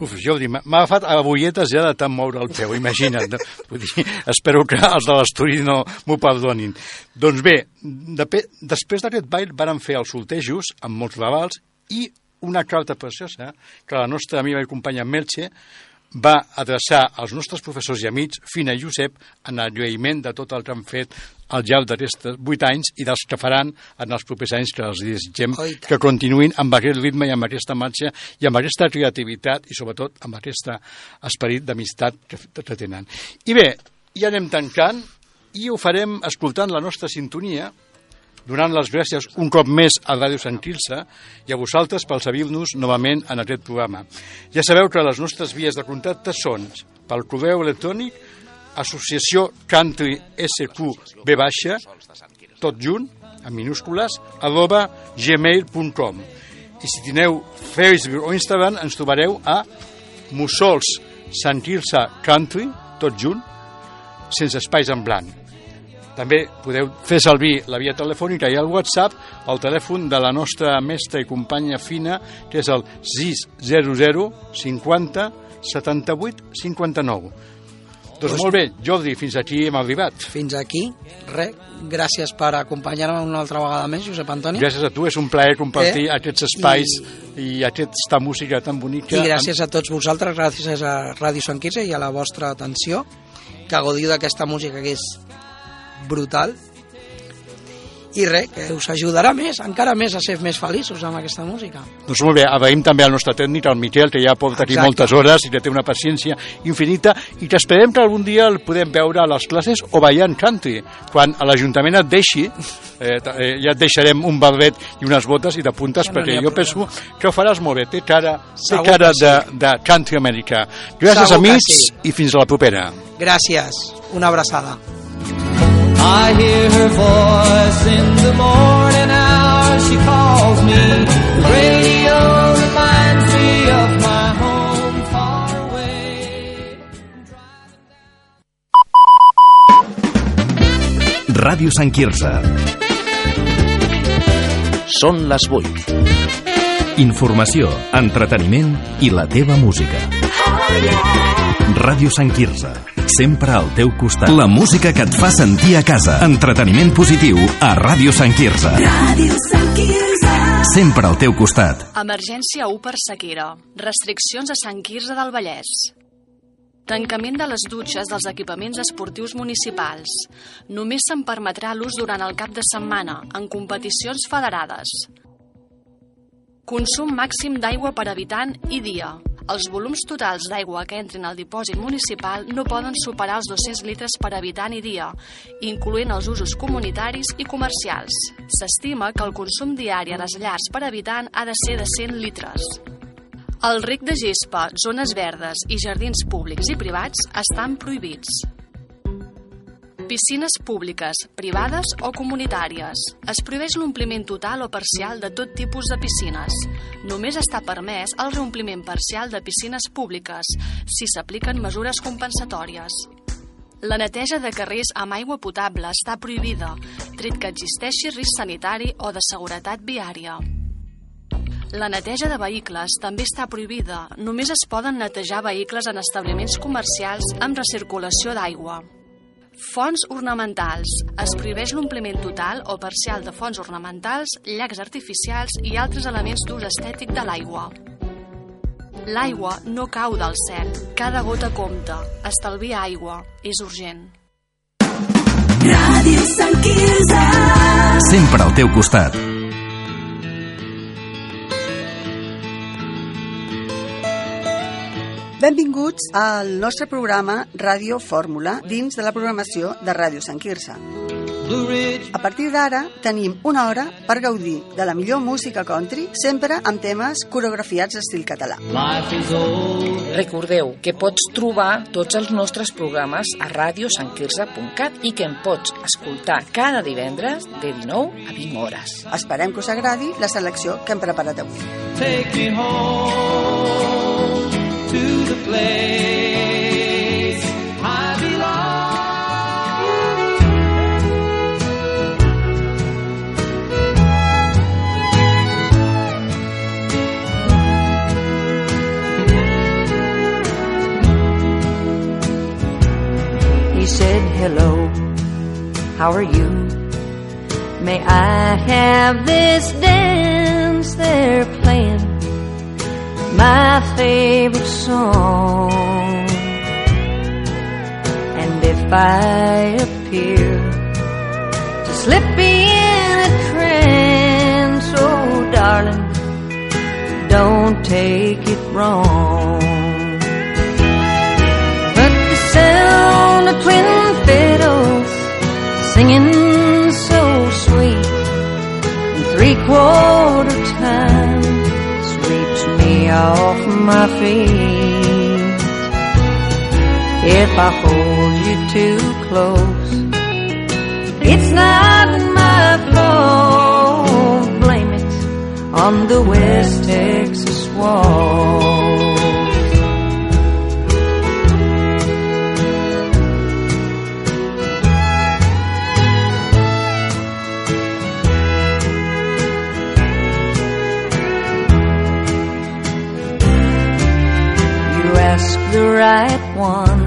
Doncs jo m'ha agafat a bolletes ja de tant moure el peu, imagina't. Vull dir, espero que els de l'estudi no m'ho perdonin. Doncs bé, de, després d'aquest ball varen fer els soltejos amb molts lavals i una carta preciosa que la nostra amiga i companya Melche va adreçar als nostres professors i amics, Fina i Josep, en el lluïment de tot el que han fet al llarg d'aquests vuit anys i dels que faran en els propers anys que els desitgem Oh, que continuïn amb aquest ritme i amb aquesta marxa i amb aquesta creativitat i sobretot amb aquest esperit d'amistat que, que tenen. I bé, ja anem tancant i ho farem escoltant la nostra sintonia donant les gràcies un cop més a Ràdio Sant Quirze i a vosaltres per seguir-nos novament en aquest programa. Ja sabeu que les nostres vies de contacte són pel correu electrònic associació country sq b baixa tot junt, en minúscules, arroba gmail.com i si tineu Facebook o Instagram ens trobareu a Mussols Sant Quirze Country, tot junt, sense espais en blanc. També podeu fer servir la via telefònica i el WhatsApp al telèfon de la nostra mestra i companya fina, que és el 600 50 78 59. Doncs molt bé, Jordi, fins aquí hem arribat. Fins aquí, res, gràcies per acompanyar-me una altra vegada més, Josep Antoni. Gràcies a tu, és un plaer compartir Eh? aquests espais i... i aquesta música tan bonica. I gràcies a tots vosaltres, gràcies a Ràdio Sant Quirze i a la vostra atenció, que gaudiu d'aquesta música que és brutal. I res, que us ajudarà més, encara més a ser més feliços amb aquesta música. Doncs molt bé, agraïm també al nostre tècnic, al Miquel, que ja porta aquí Exacte. moltes hores i que té una paciència infinita i que esperem que algun dia el podem veure a les classes o ballant country. Quan a l'Ajuntament et deixi, eh, eh, ja et deixarem un barbet i unes botes i t'apuntes Ja no perquè jo problema. penso que ho faràs molt bé. Té cara, té cara que de, de country americà. Gràcies, Segur amics, sí. i fins a la propera. Gràcies, una abraçada. I hear her voice in the morning hour. She calls me. The radio reminds me of my home far away. Ràdio Sant Quirze. Són les 8. Informació, entreteniment i la teva música. Ràdio Sant Quirze. Sempre al teu costat. La música que et fa sentir a casa. Entreteniment positiu a Ràdio Sant Quirze. Ràdio Sant Quirze. Sempre al teu costat. Emergència 1 per sequera. Restriccions a Sant Quirze del Vallès. Tancament de les dutxes dels equipaments esportius municipals. Només se'n permetrà l'ús durant el cap de setmana, en competicions federades. Consum màxim d'aigua per habitant i dia. Els volums totals d'aigua que entrin al dipòsit municipal no poden superar els 200 litres per habitant i dia, incloent els usos comunitaris i comercials. S'estima que el consum diari a les llars per habitant ha de ser de 100 litres. El rec de gespa, zones verdes i jardins públics i privats estan prohibits. Piscines públiques, privades o comunitàries. Es prohibeix l'ompliment total o parcial de tot tipus de piscines. Només està permès el reompliment parcial de piscines públiques, si s'apliquen mesures compensatòries. La neteja de carrers amb aigua potable està prohibida, tret que existeixi risc sanitari o de seguretat viària. La neteja de vehicles també està prohibida. Només es poden netejar vehicles en establiments comercials amb recirculació d'aigua. Fonts ornamentals. Es prohibeix l'ompliment total o parcial de fonts ornamentals, llacs artificials i altres elements d'ús estètic de l'aigua. L'aigua no cau del cel. Cada gota compta. Estalvia aigua. És urgent. Ràdio Sant Quirze. Sempre al teu costat. Benvinguts al nostre programa Ràdio Fórmula dins de la programació de Ràdio Sant Quirze. A partir d'ara tenim una hora per gaudir de la millor música country, sempre amb temes coreografiats d'estil català. Recordeu que pots trobar tots els nostres programes a radiosantquirze.cat i que em pots escoltar cada divendres de 19 a 20 hores. Esperem que us agradi la selecció que hem preparat avui. Take me home hello, how are you? May I have this dance they're playing? My favorite song. And if I appear to slip in a trance, oh darling, don't take it wrong. Feet. If I hold you too close, it's not my fault. Blame it on the West Texas waltz. The right one,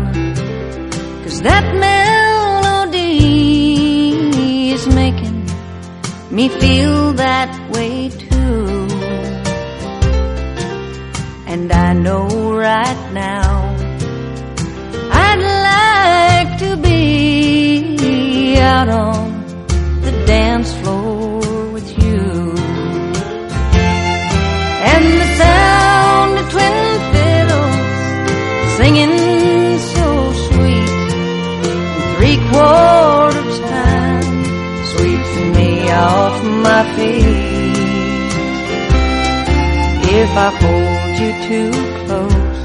cause that melody is making me feel that way too. And I know right now I'd like to be out on I hold you too close,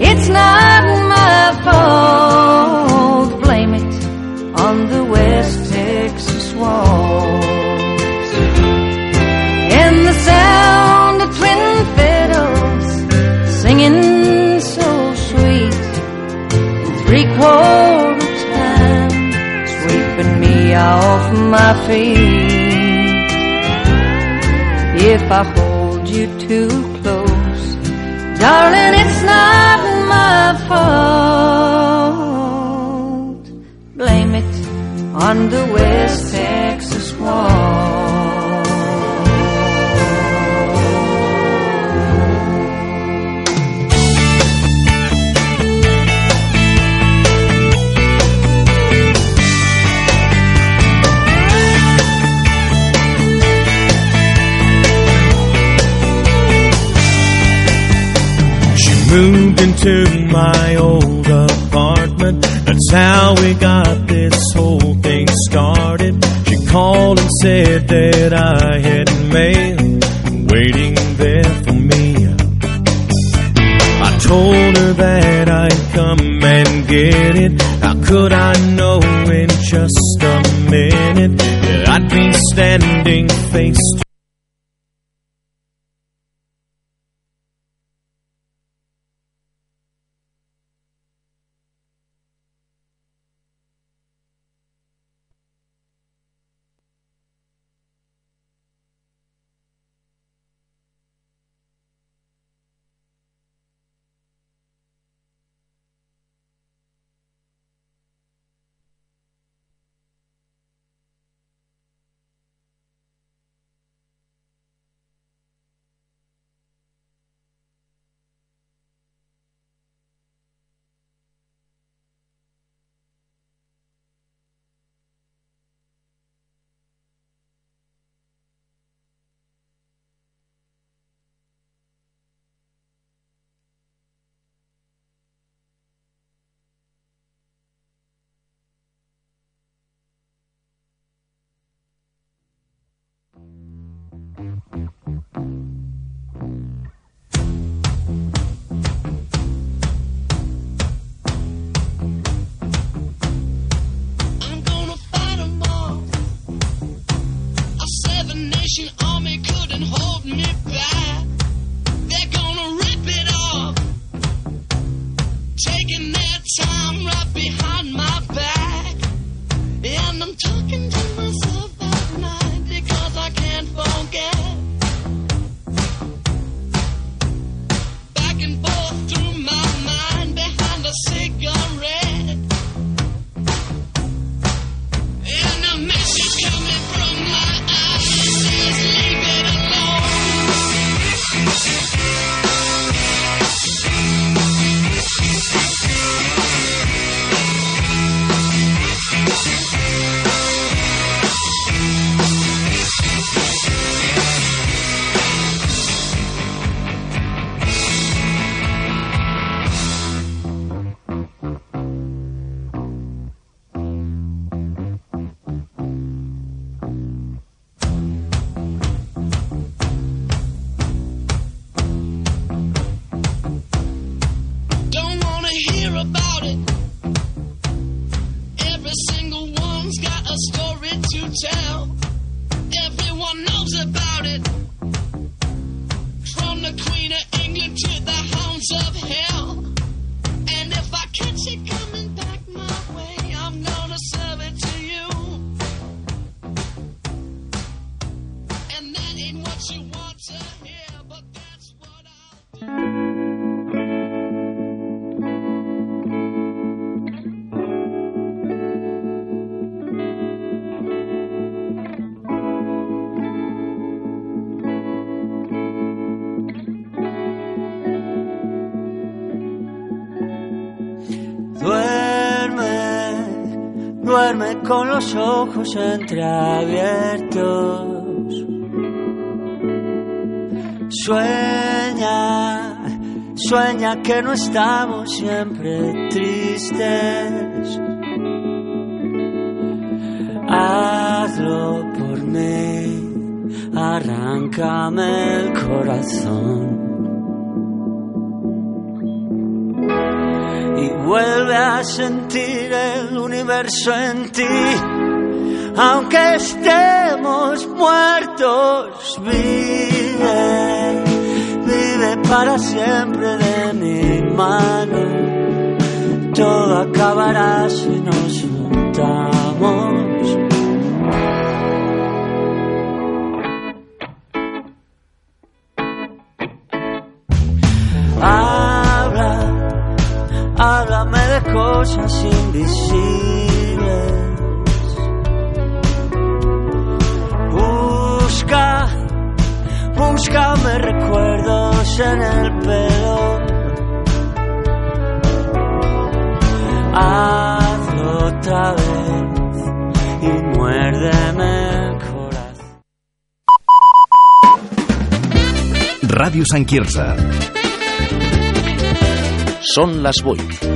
it's not my fault. Blame it on the West Texas waltz. And the sound of twin fiddles singing so sweet in three quarter time, sweeping me off my feet. If I you too close, darling, it's not my fault. Blame it on the West Texas waltz. Moved into my old apartment. That's how we got this whole thing started. She called and said that I had mail waiting there for me. I told her that I'd come and get it. How could I know in just a minute that I'd be standing face ojos entreabiertos. Sueña, sueña que no estamos siempre tristes. Hazlo por mí, arráncame el corazón. y vuelve a sentir el universo en ti. Aunque estemos muertos, vive, vive para siempre de mi mano. Todo acabará si nos Sant Quirze. Són les 8.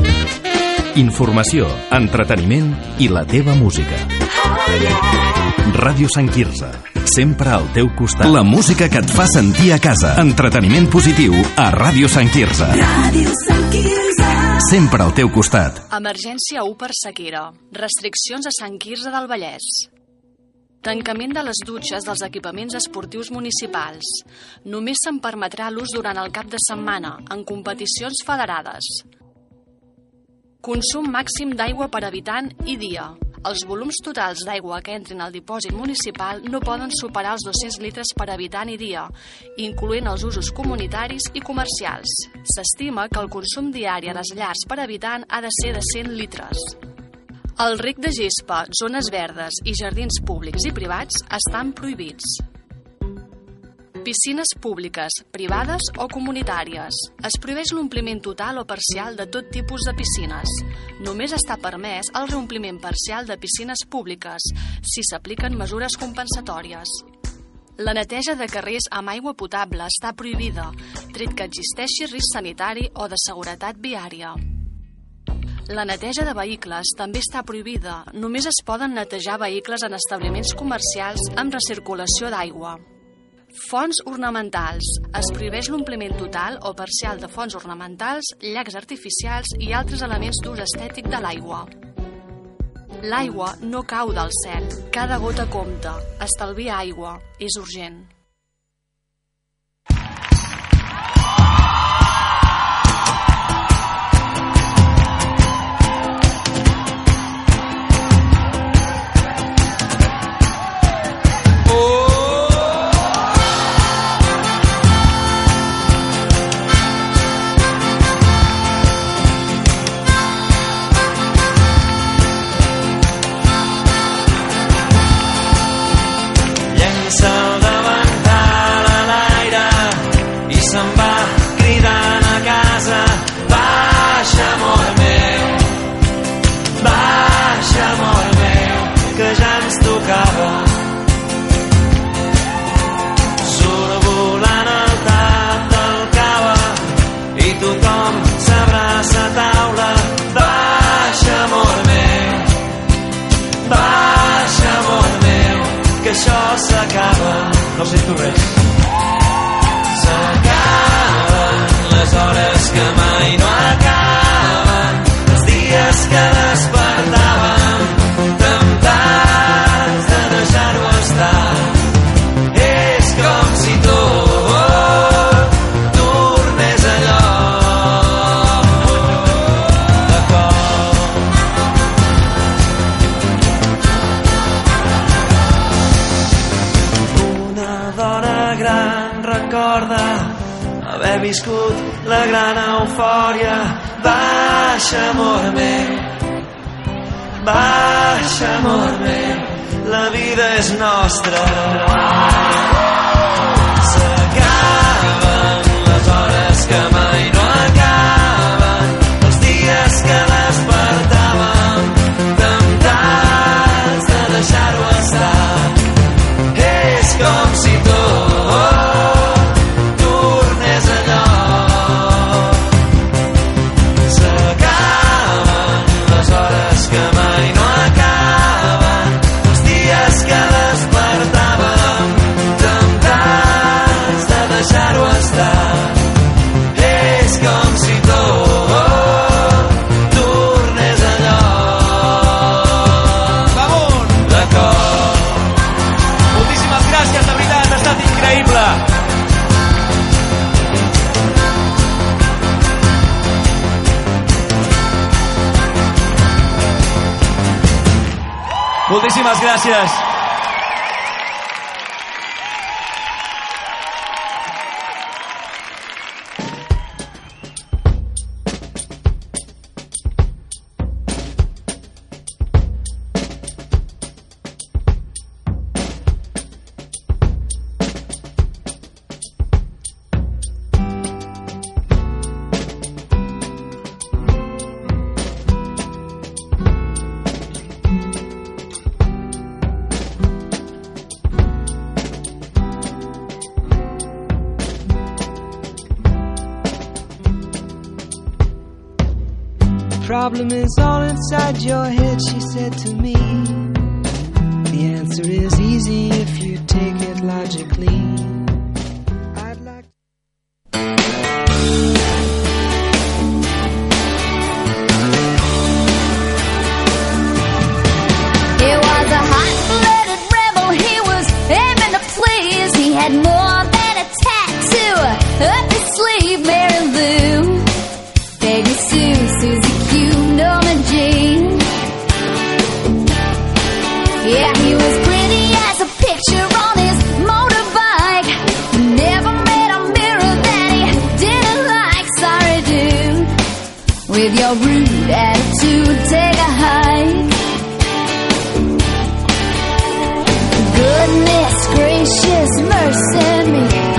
Informació, entreteniment i la teva música. Ràdio Sant Quirze. Sempre al teu costat. La música que et fa sentir a casa. Entreteniment positiu a Ràdio Sant Quirze. Ràdio Sant Quirze. Sempre al teu costat. Emergència 1 per sequera. Restriccions a Sant Quirze del Vallès. Tancament de les dutxes dels equipaments esportius municipals. Només se'n permetrà l'ús durant el cap de setmana, en competicions federades. Consum màxim d'aigua per habitant i dia. Els volums totals d'aigua que entrin al dipòsit municipal no poden superar els 200 litres per habitant i dia, incloent els usos comunitaris i comercials. S'estima que el consum diari a les llars per habitant ha de ser de 100 litres. El rec de gespa, zones verdes i jardins públics i privats estan prohibits. Piscines públiques, privades o comunitàries. Es prohibeix l'ompliment total o parcial de tot tipus de piscines. Només està permès el reompliment parcial de piscines públiques, si s'apliquen mesures compensatòries. La neteja de carrers amb aigua potable està prohibida, tret que existeixi risc sanitari o de seguretat viària. La neteja de vehicles també està prohibida. Només es poden netejar vehicles en establiments comercials amb recirculació d'aigua. Fonts ornamentals. Es prohibeix l'ompliment total o parcial de fonts ornamentals, llacs artificials i altres elements d'ús estètic de l'aigua. L'aigua no cau del cel. Cada gota compta. Estalvia aigua. És urgent. Muchísimas gracias. to take a hike. Goodness gracious, mercy me.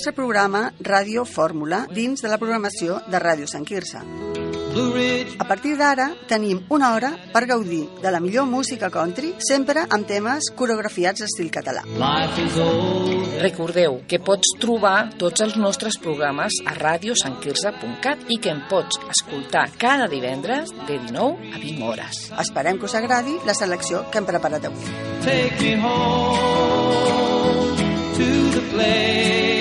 Nostre programa Ràdio Fórmula dins de la programació de Ràdio Sant Quirze. A partir d'ara tenim una hora per gaudir de la millor música country, sempre amb temes coreografiats d'estil català. Recordeu que pots trobar tots els nostres programes a radiosanquirze.cat i que em pots escoltar cada divendres de 19 a 20 hores. Esperem que us agradi la selecció que hem preparat avui. Take me home to the place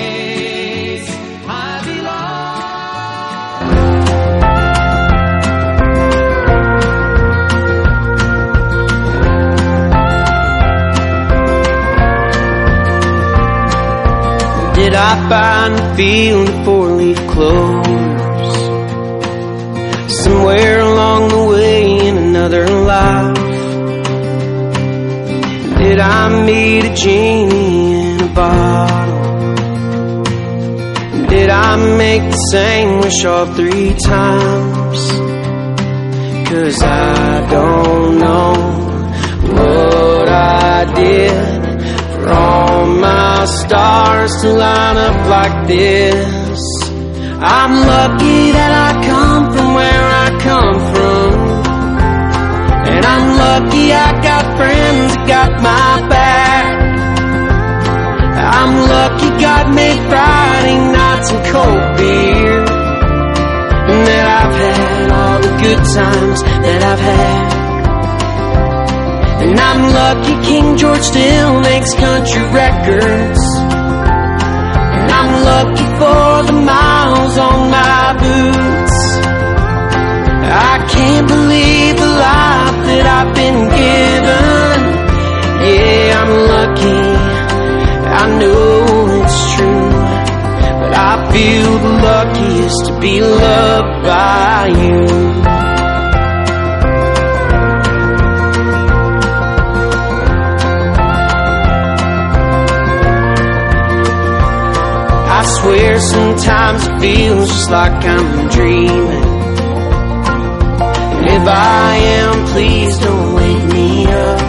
Did I find the field of four-leaf clovers somewhere along the way in another life? Did I meet a genie in a bottle? Did I make the same wish all three times? Cause I don't know what I did for all my stars to line up like this. I'm lucky that I come from where I come from. And I'm lucky I got friends that got my back. I'm lucky God made Friday nights and cold beer. And that I've had all the good times that I've had. And I'm lucky King George still makes country records. And I'm lucky for the miles on my boots. I can't believe the life that I've been given. Yeah, I'm lucky. I know it's true. But I feel the luckiest to be loved by you. I swear sometimes it feels just like I'm dreaming. And if I am, please don't wake me up.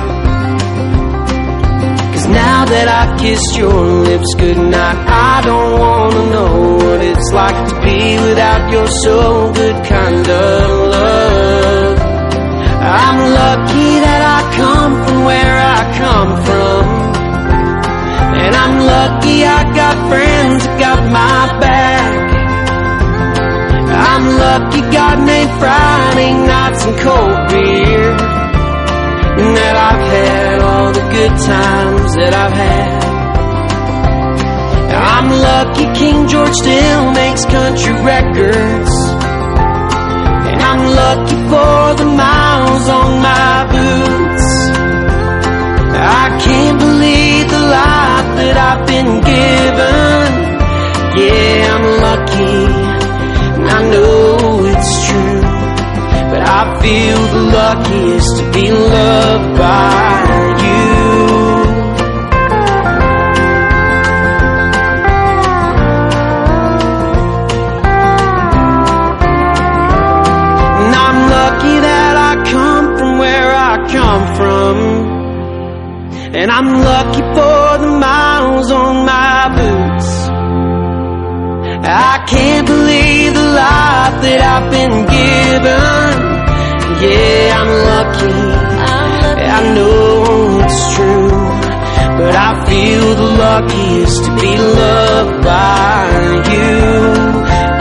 Cause now that I've kissed your lips goodnight, I don't wanna know what it's like to be without your so good kind of love. I'm lucky that I come from where I come from. And I'm lucky I got friends that got my back. I'm lucky God made Friday nights and cold beer. And that I've had all the good times that I've had. I'm lucky King George still makes country records. And I'm lucky for the miles on my boots. I can't believe the life that I've been given. Yeah, I'm lucky, and I know it's true. But I feel the luckiest to be loved by you. And I'm lucky that I come from where I come from. And I'm lucky for I can't believe the life that I've been given. Yeah, I'm lucky. I know it's true. But I feel the luckiest to be loved by you.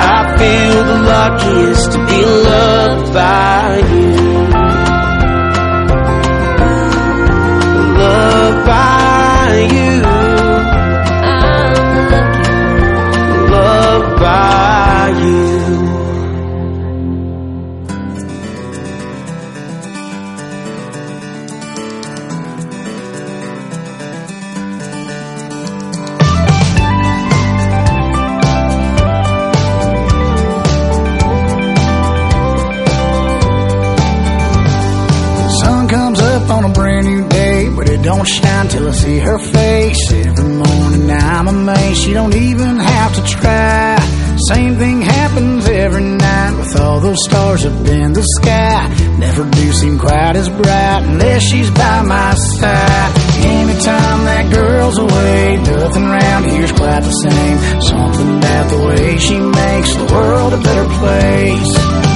I feel the luckiest to be loved by you. I see her face every morning. I'm amazed she don't even have to try. Same thing happens every night with all those stars up in the sky. Never do seem quite as bright unless she's by my side. Anytime that girl's away, nothing around here's quite the same. Something about the way she makes the world a better place.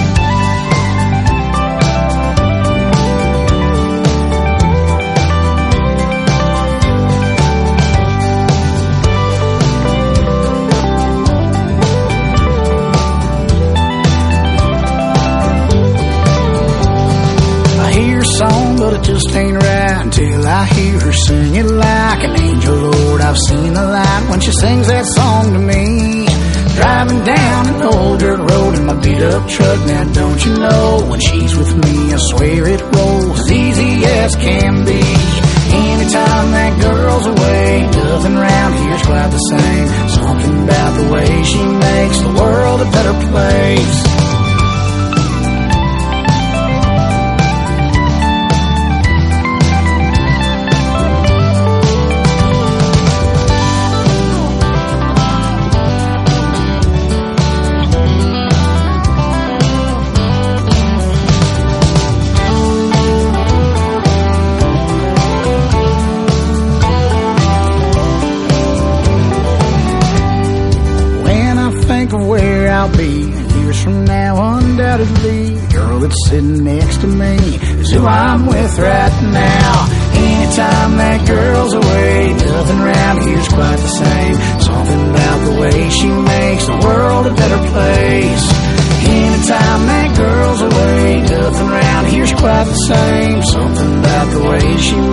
just ain't right until I hear her sing it like an angel. Lord, I've seen the light when she sings that song to me. Driving down an old dirt road in my beat up truck. Now don't you know when she's with me, I swear it rolls as easy as can be. Anytime that girl's away, nothing round here's quite the same. Something about the way she makes the world a better place. she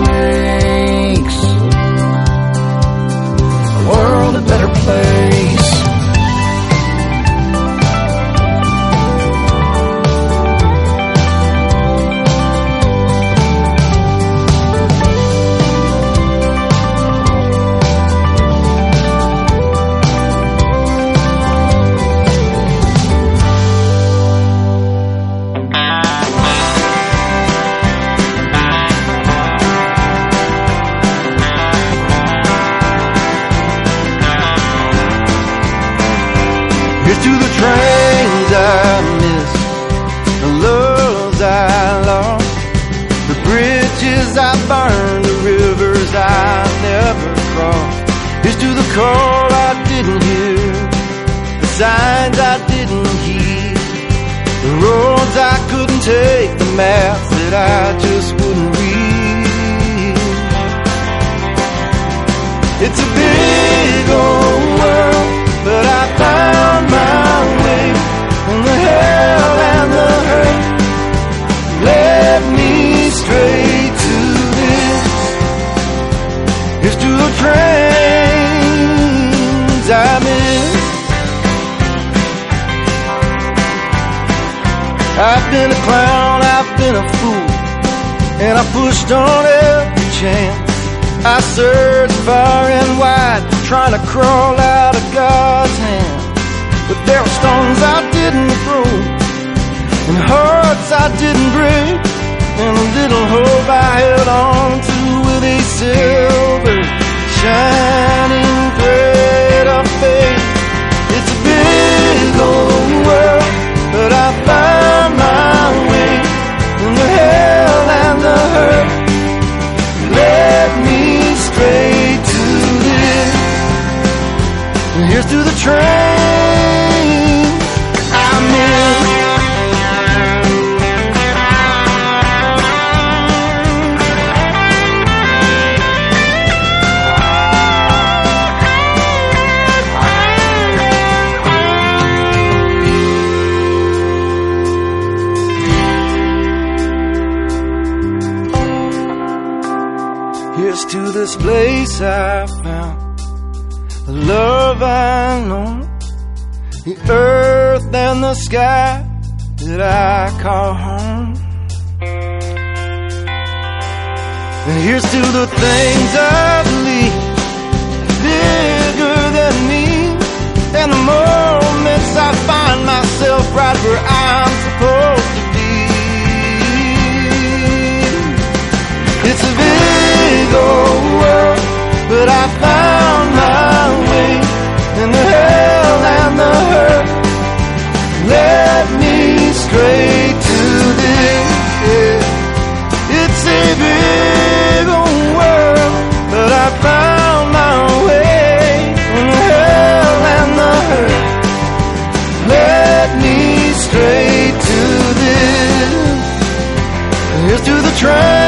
Here's to the things I train.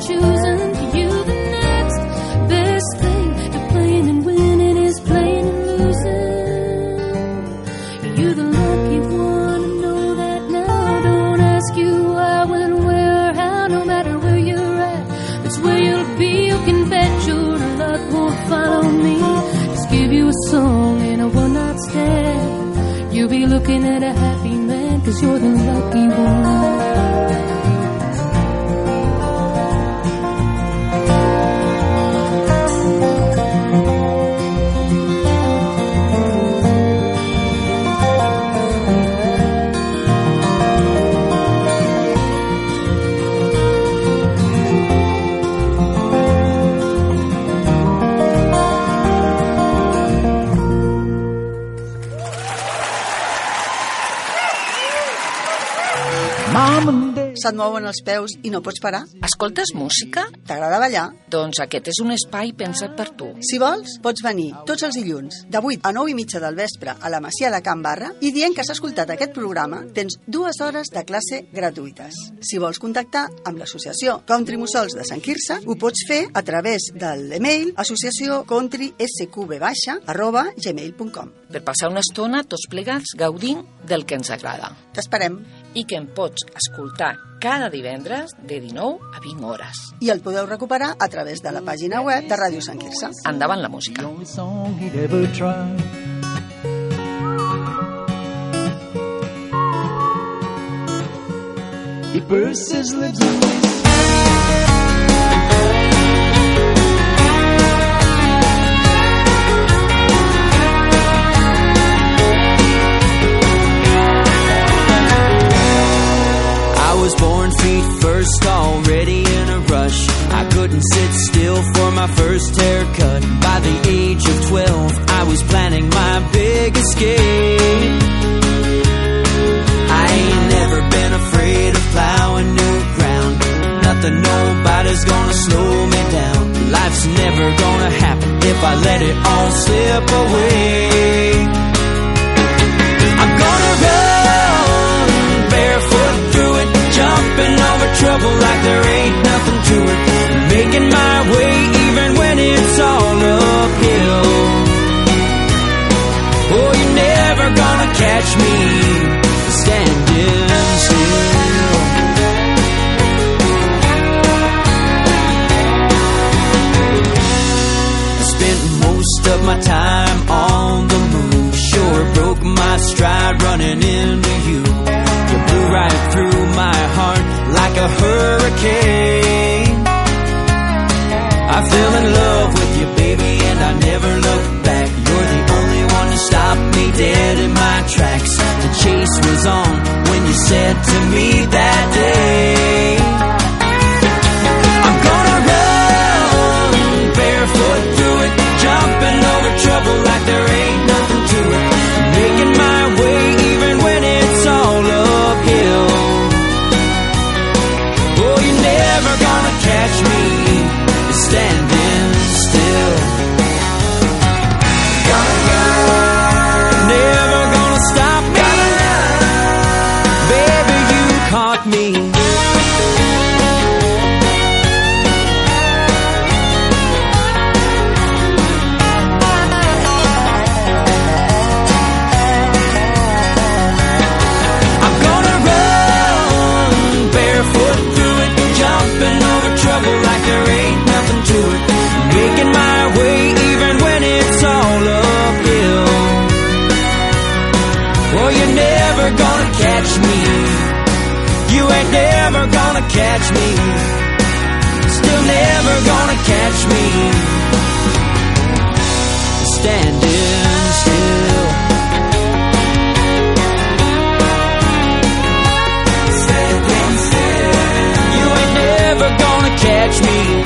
choose mouen els peus i no pots parar. Escoltes música? T'agrada ballar? Doncs aquest és un espai pensat per tu. Si vols, pots venir tots els dilluns, de 8 a 9 i mitja del vespre, a la Masia de Can Barra, i dient que has escoltat aquest programa, tens dues hores de classe gratuïtes. Si vols contactar amb l'associació Country Mussols de Sant Quirze, ho pots fer a través de l'email associaciócountrysqb-gmail.com Per passar una estona tots plegats gaudint del que ens agrada. T'esperem i que em pots escoltar cada divendres de 19 a 20 hores. I el podeu recuperar a través de la pàgina web de Ràdio Sant Quirze. Endavant la música. He bursts his lips Thank you. catch me. Still never gonna catch me. Standing still. Standing still. You ain't never gonna catch me.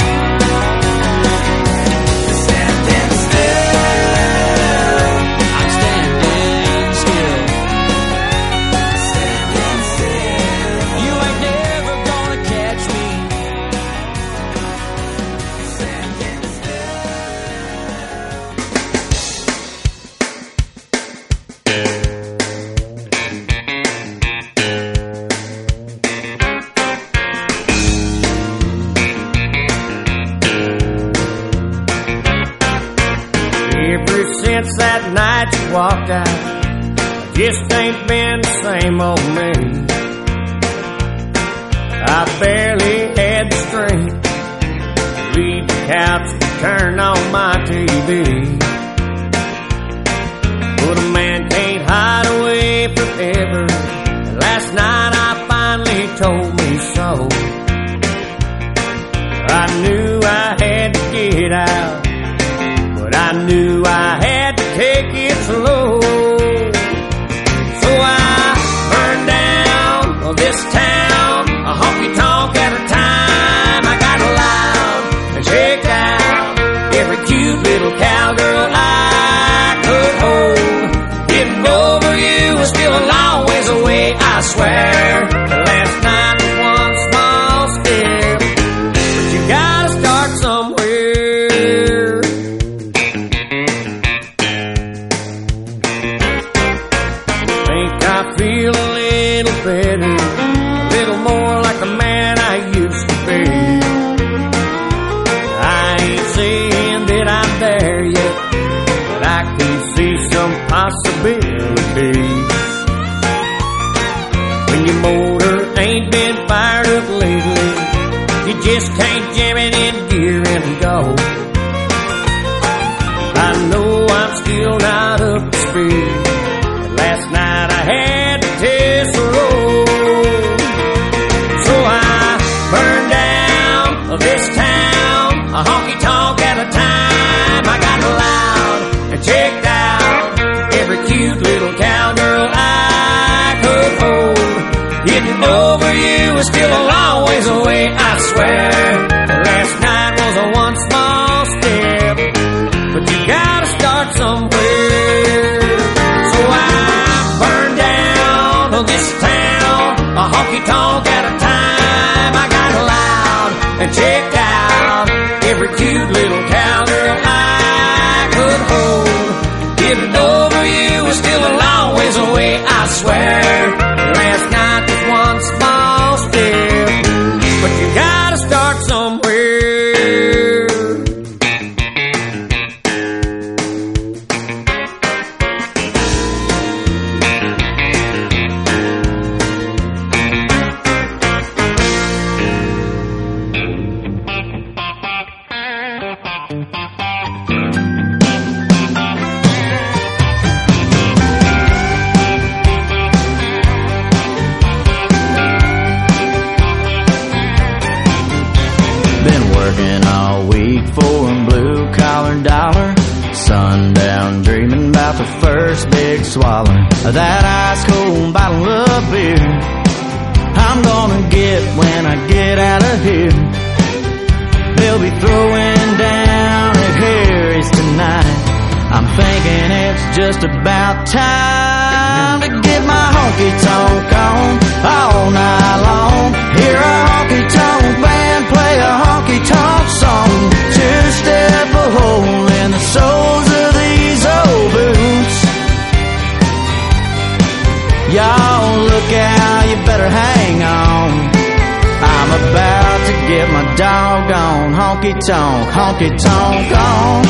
honky tonk on.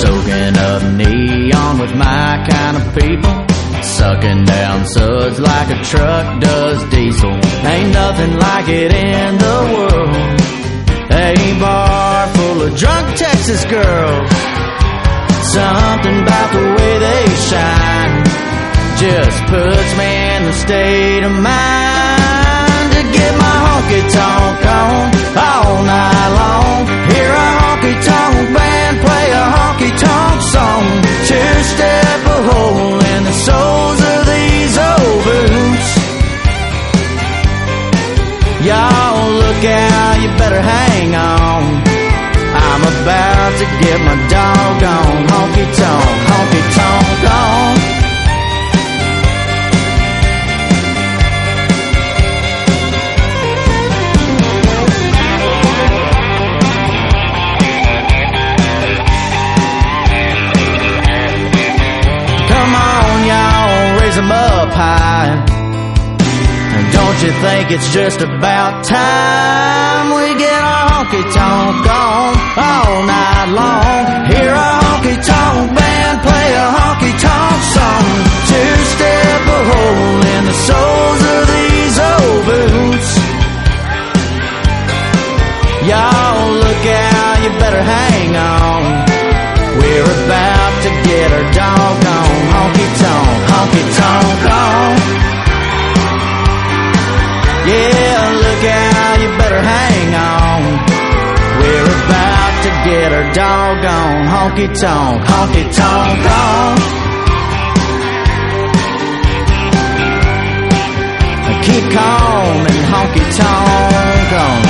Soaking up neon with my kind of people. Sucking down suds like a truck does diesel. Ain't nothing like it in the world. A bar full of drunk Texas girls. Something about the way they shine just puts me of mind to get my honky tonk on all night long. Hear a honky tonk band play a honky tonk song. Two step a hole in the soles of these old boots. Y'all look out, you better hang on. I'm about to get my think it's just about time we get a honky tonk on all night long? Hear a honky tonk band play a honky tonk song. Two step a hole in the soles of these old boots. Y'all look out, you better hang on. We're about to get our doggone honky tonk, honky tonk better hang on. We're about to get our doggone honky tonk, honky tonk on. Keep calm and honky tonk on.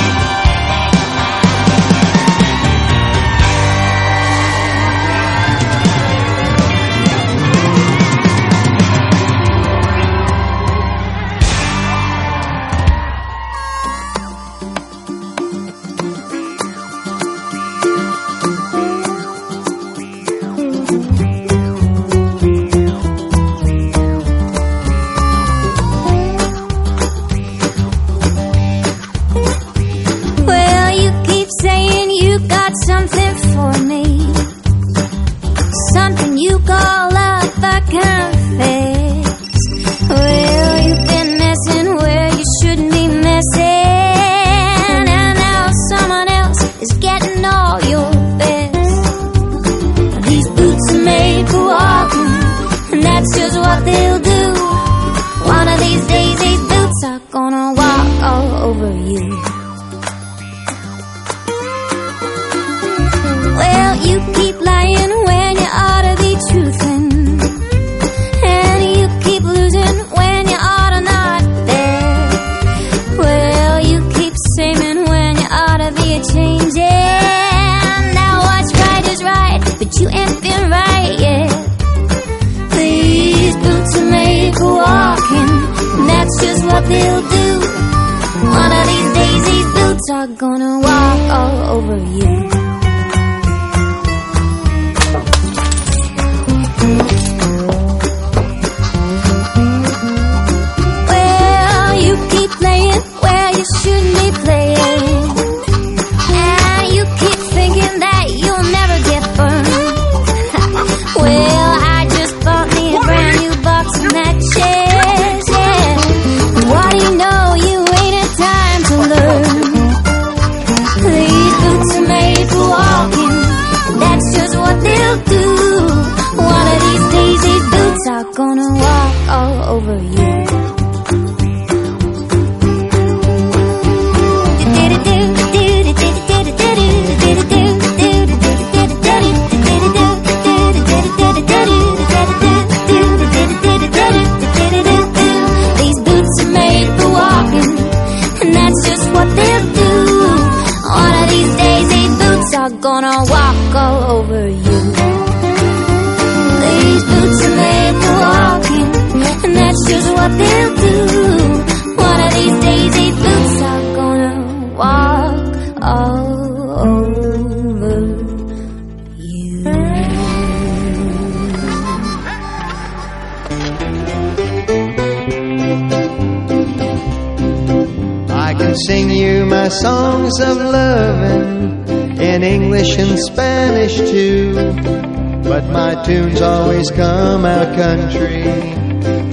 Tunes always come out country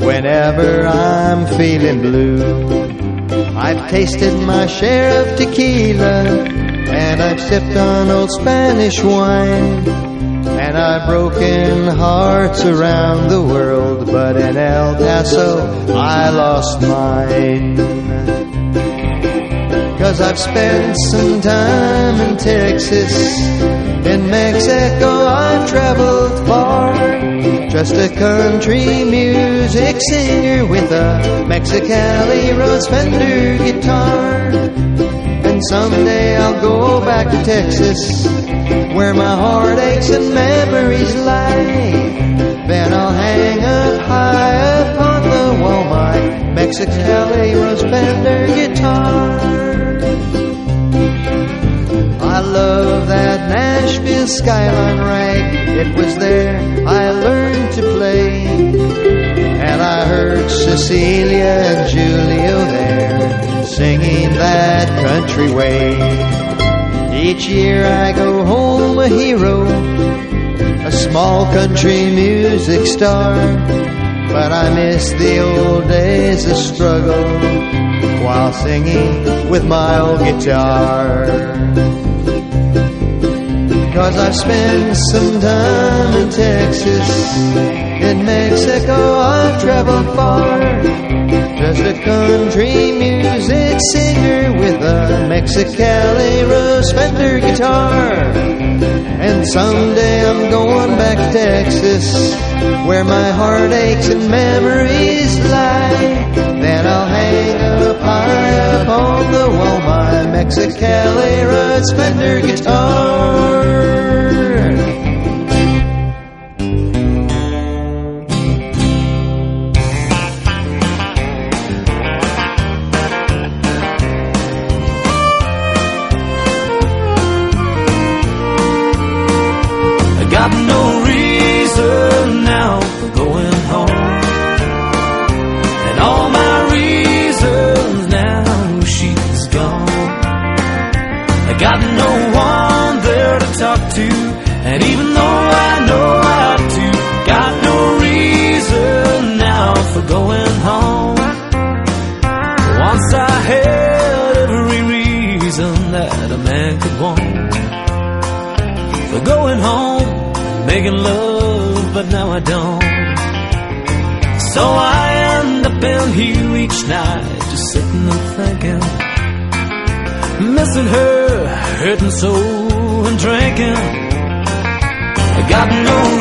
whenever I'm feeling blue. I've tasted my share of tequila and I've sipped on old Spanish wine. And I've broken hearts around the world, but in El Paso I lost mine. Cause I've spent some time in Texas. Mexico I've traveled far. Just a country music singer with a Mexicali Rose Fender guitar. And someday I'll go back to Texas, where my heartaches and memories lie. Then I'll hang up high upon the wall my Mexicali Rose Fender guitar. Love that Nashville skyline rag. It was there I learned to play. And I heard Cecilia and Julio there singing that country way. Each year I go home a hero, a small country music star. But I miss the old days of struggle while singing with my old guitar. Cause I've spent some time in Texas. In Mexico I've traveled far. Just a country music singer with a Mexicali Rose Fender guitar. And someday I'm going back to Texas, where my heartaches and memories lie. Then I'll hang up high up on the my Mexicali Rose Fender guitar. Making love, but now I don't. So I end up in here each night, just sitting and thinking, missing her, hurting so and drinking. I got no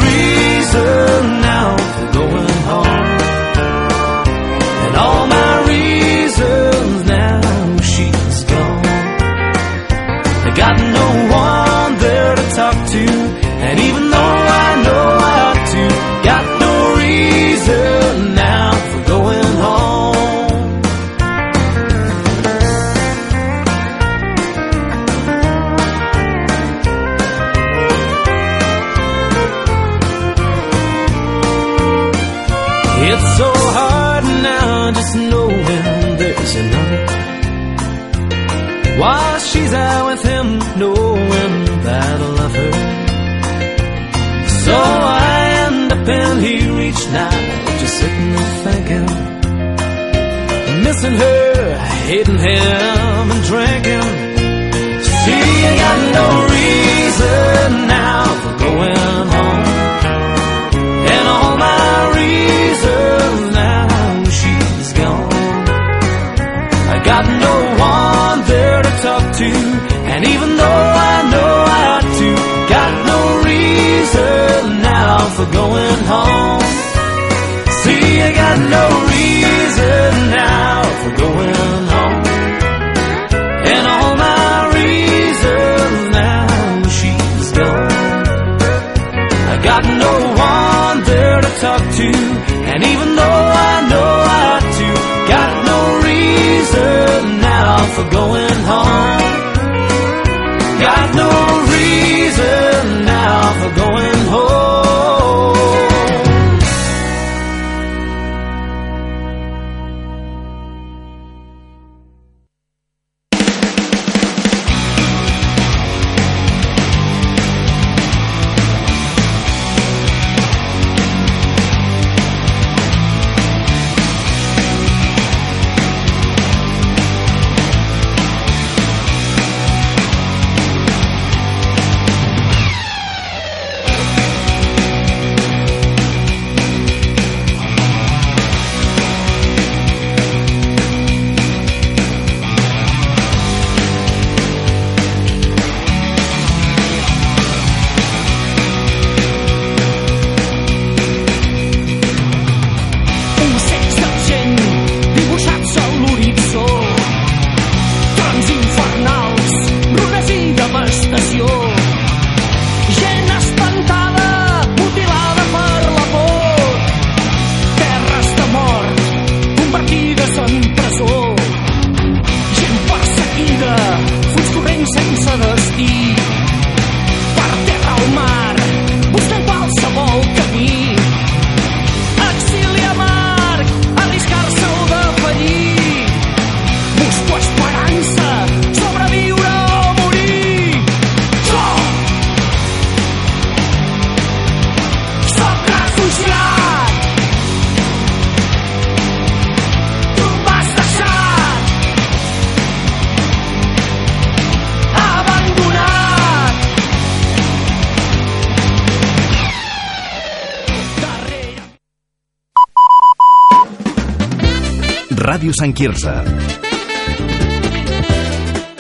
Sant Quirze.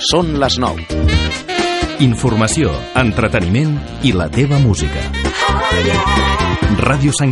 Són les 9. Informació, entreteniment i la teva música. Ràdio Sant Quirze.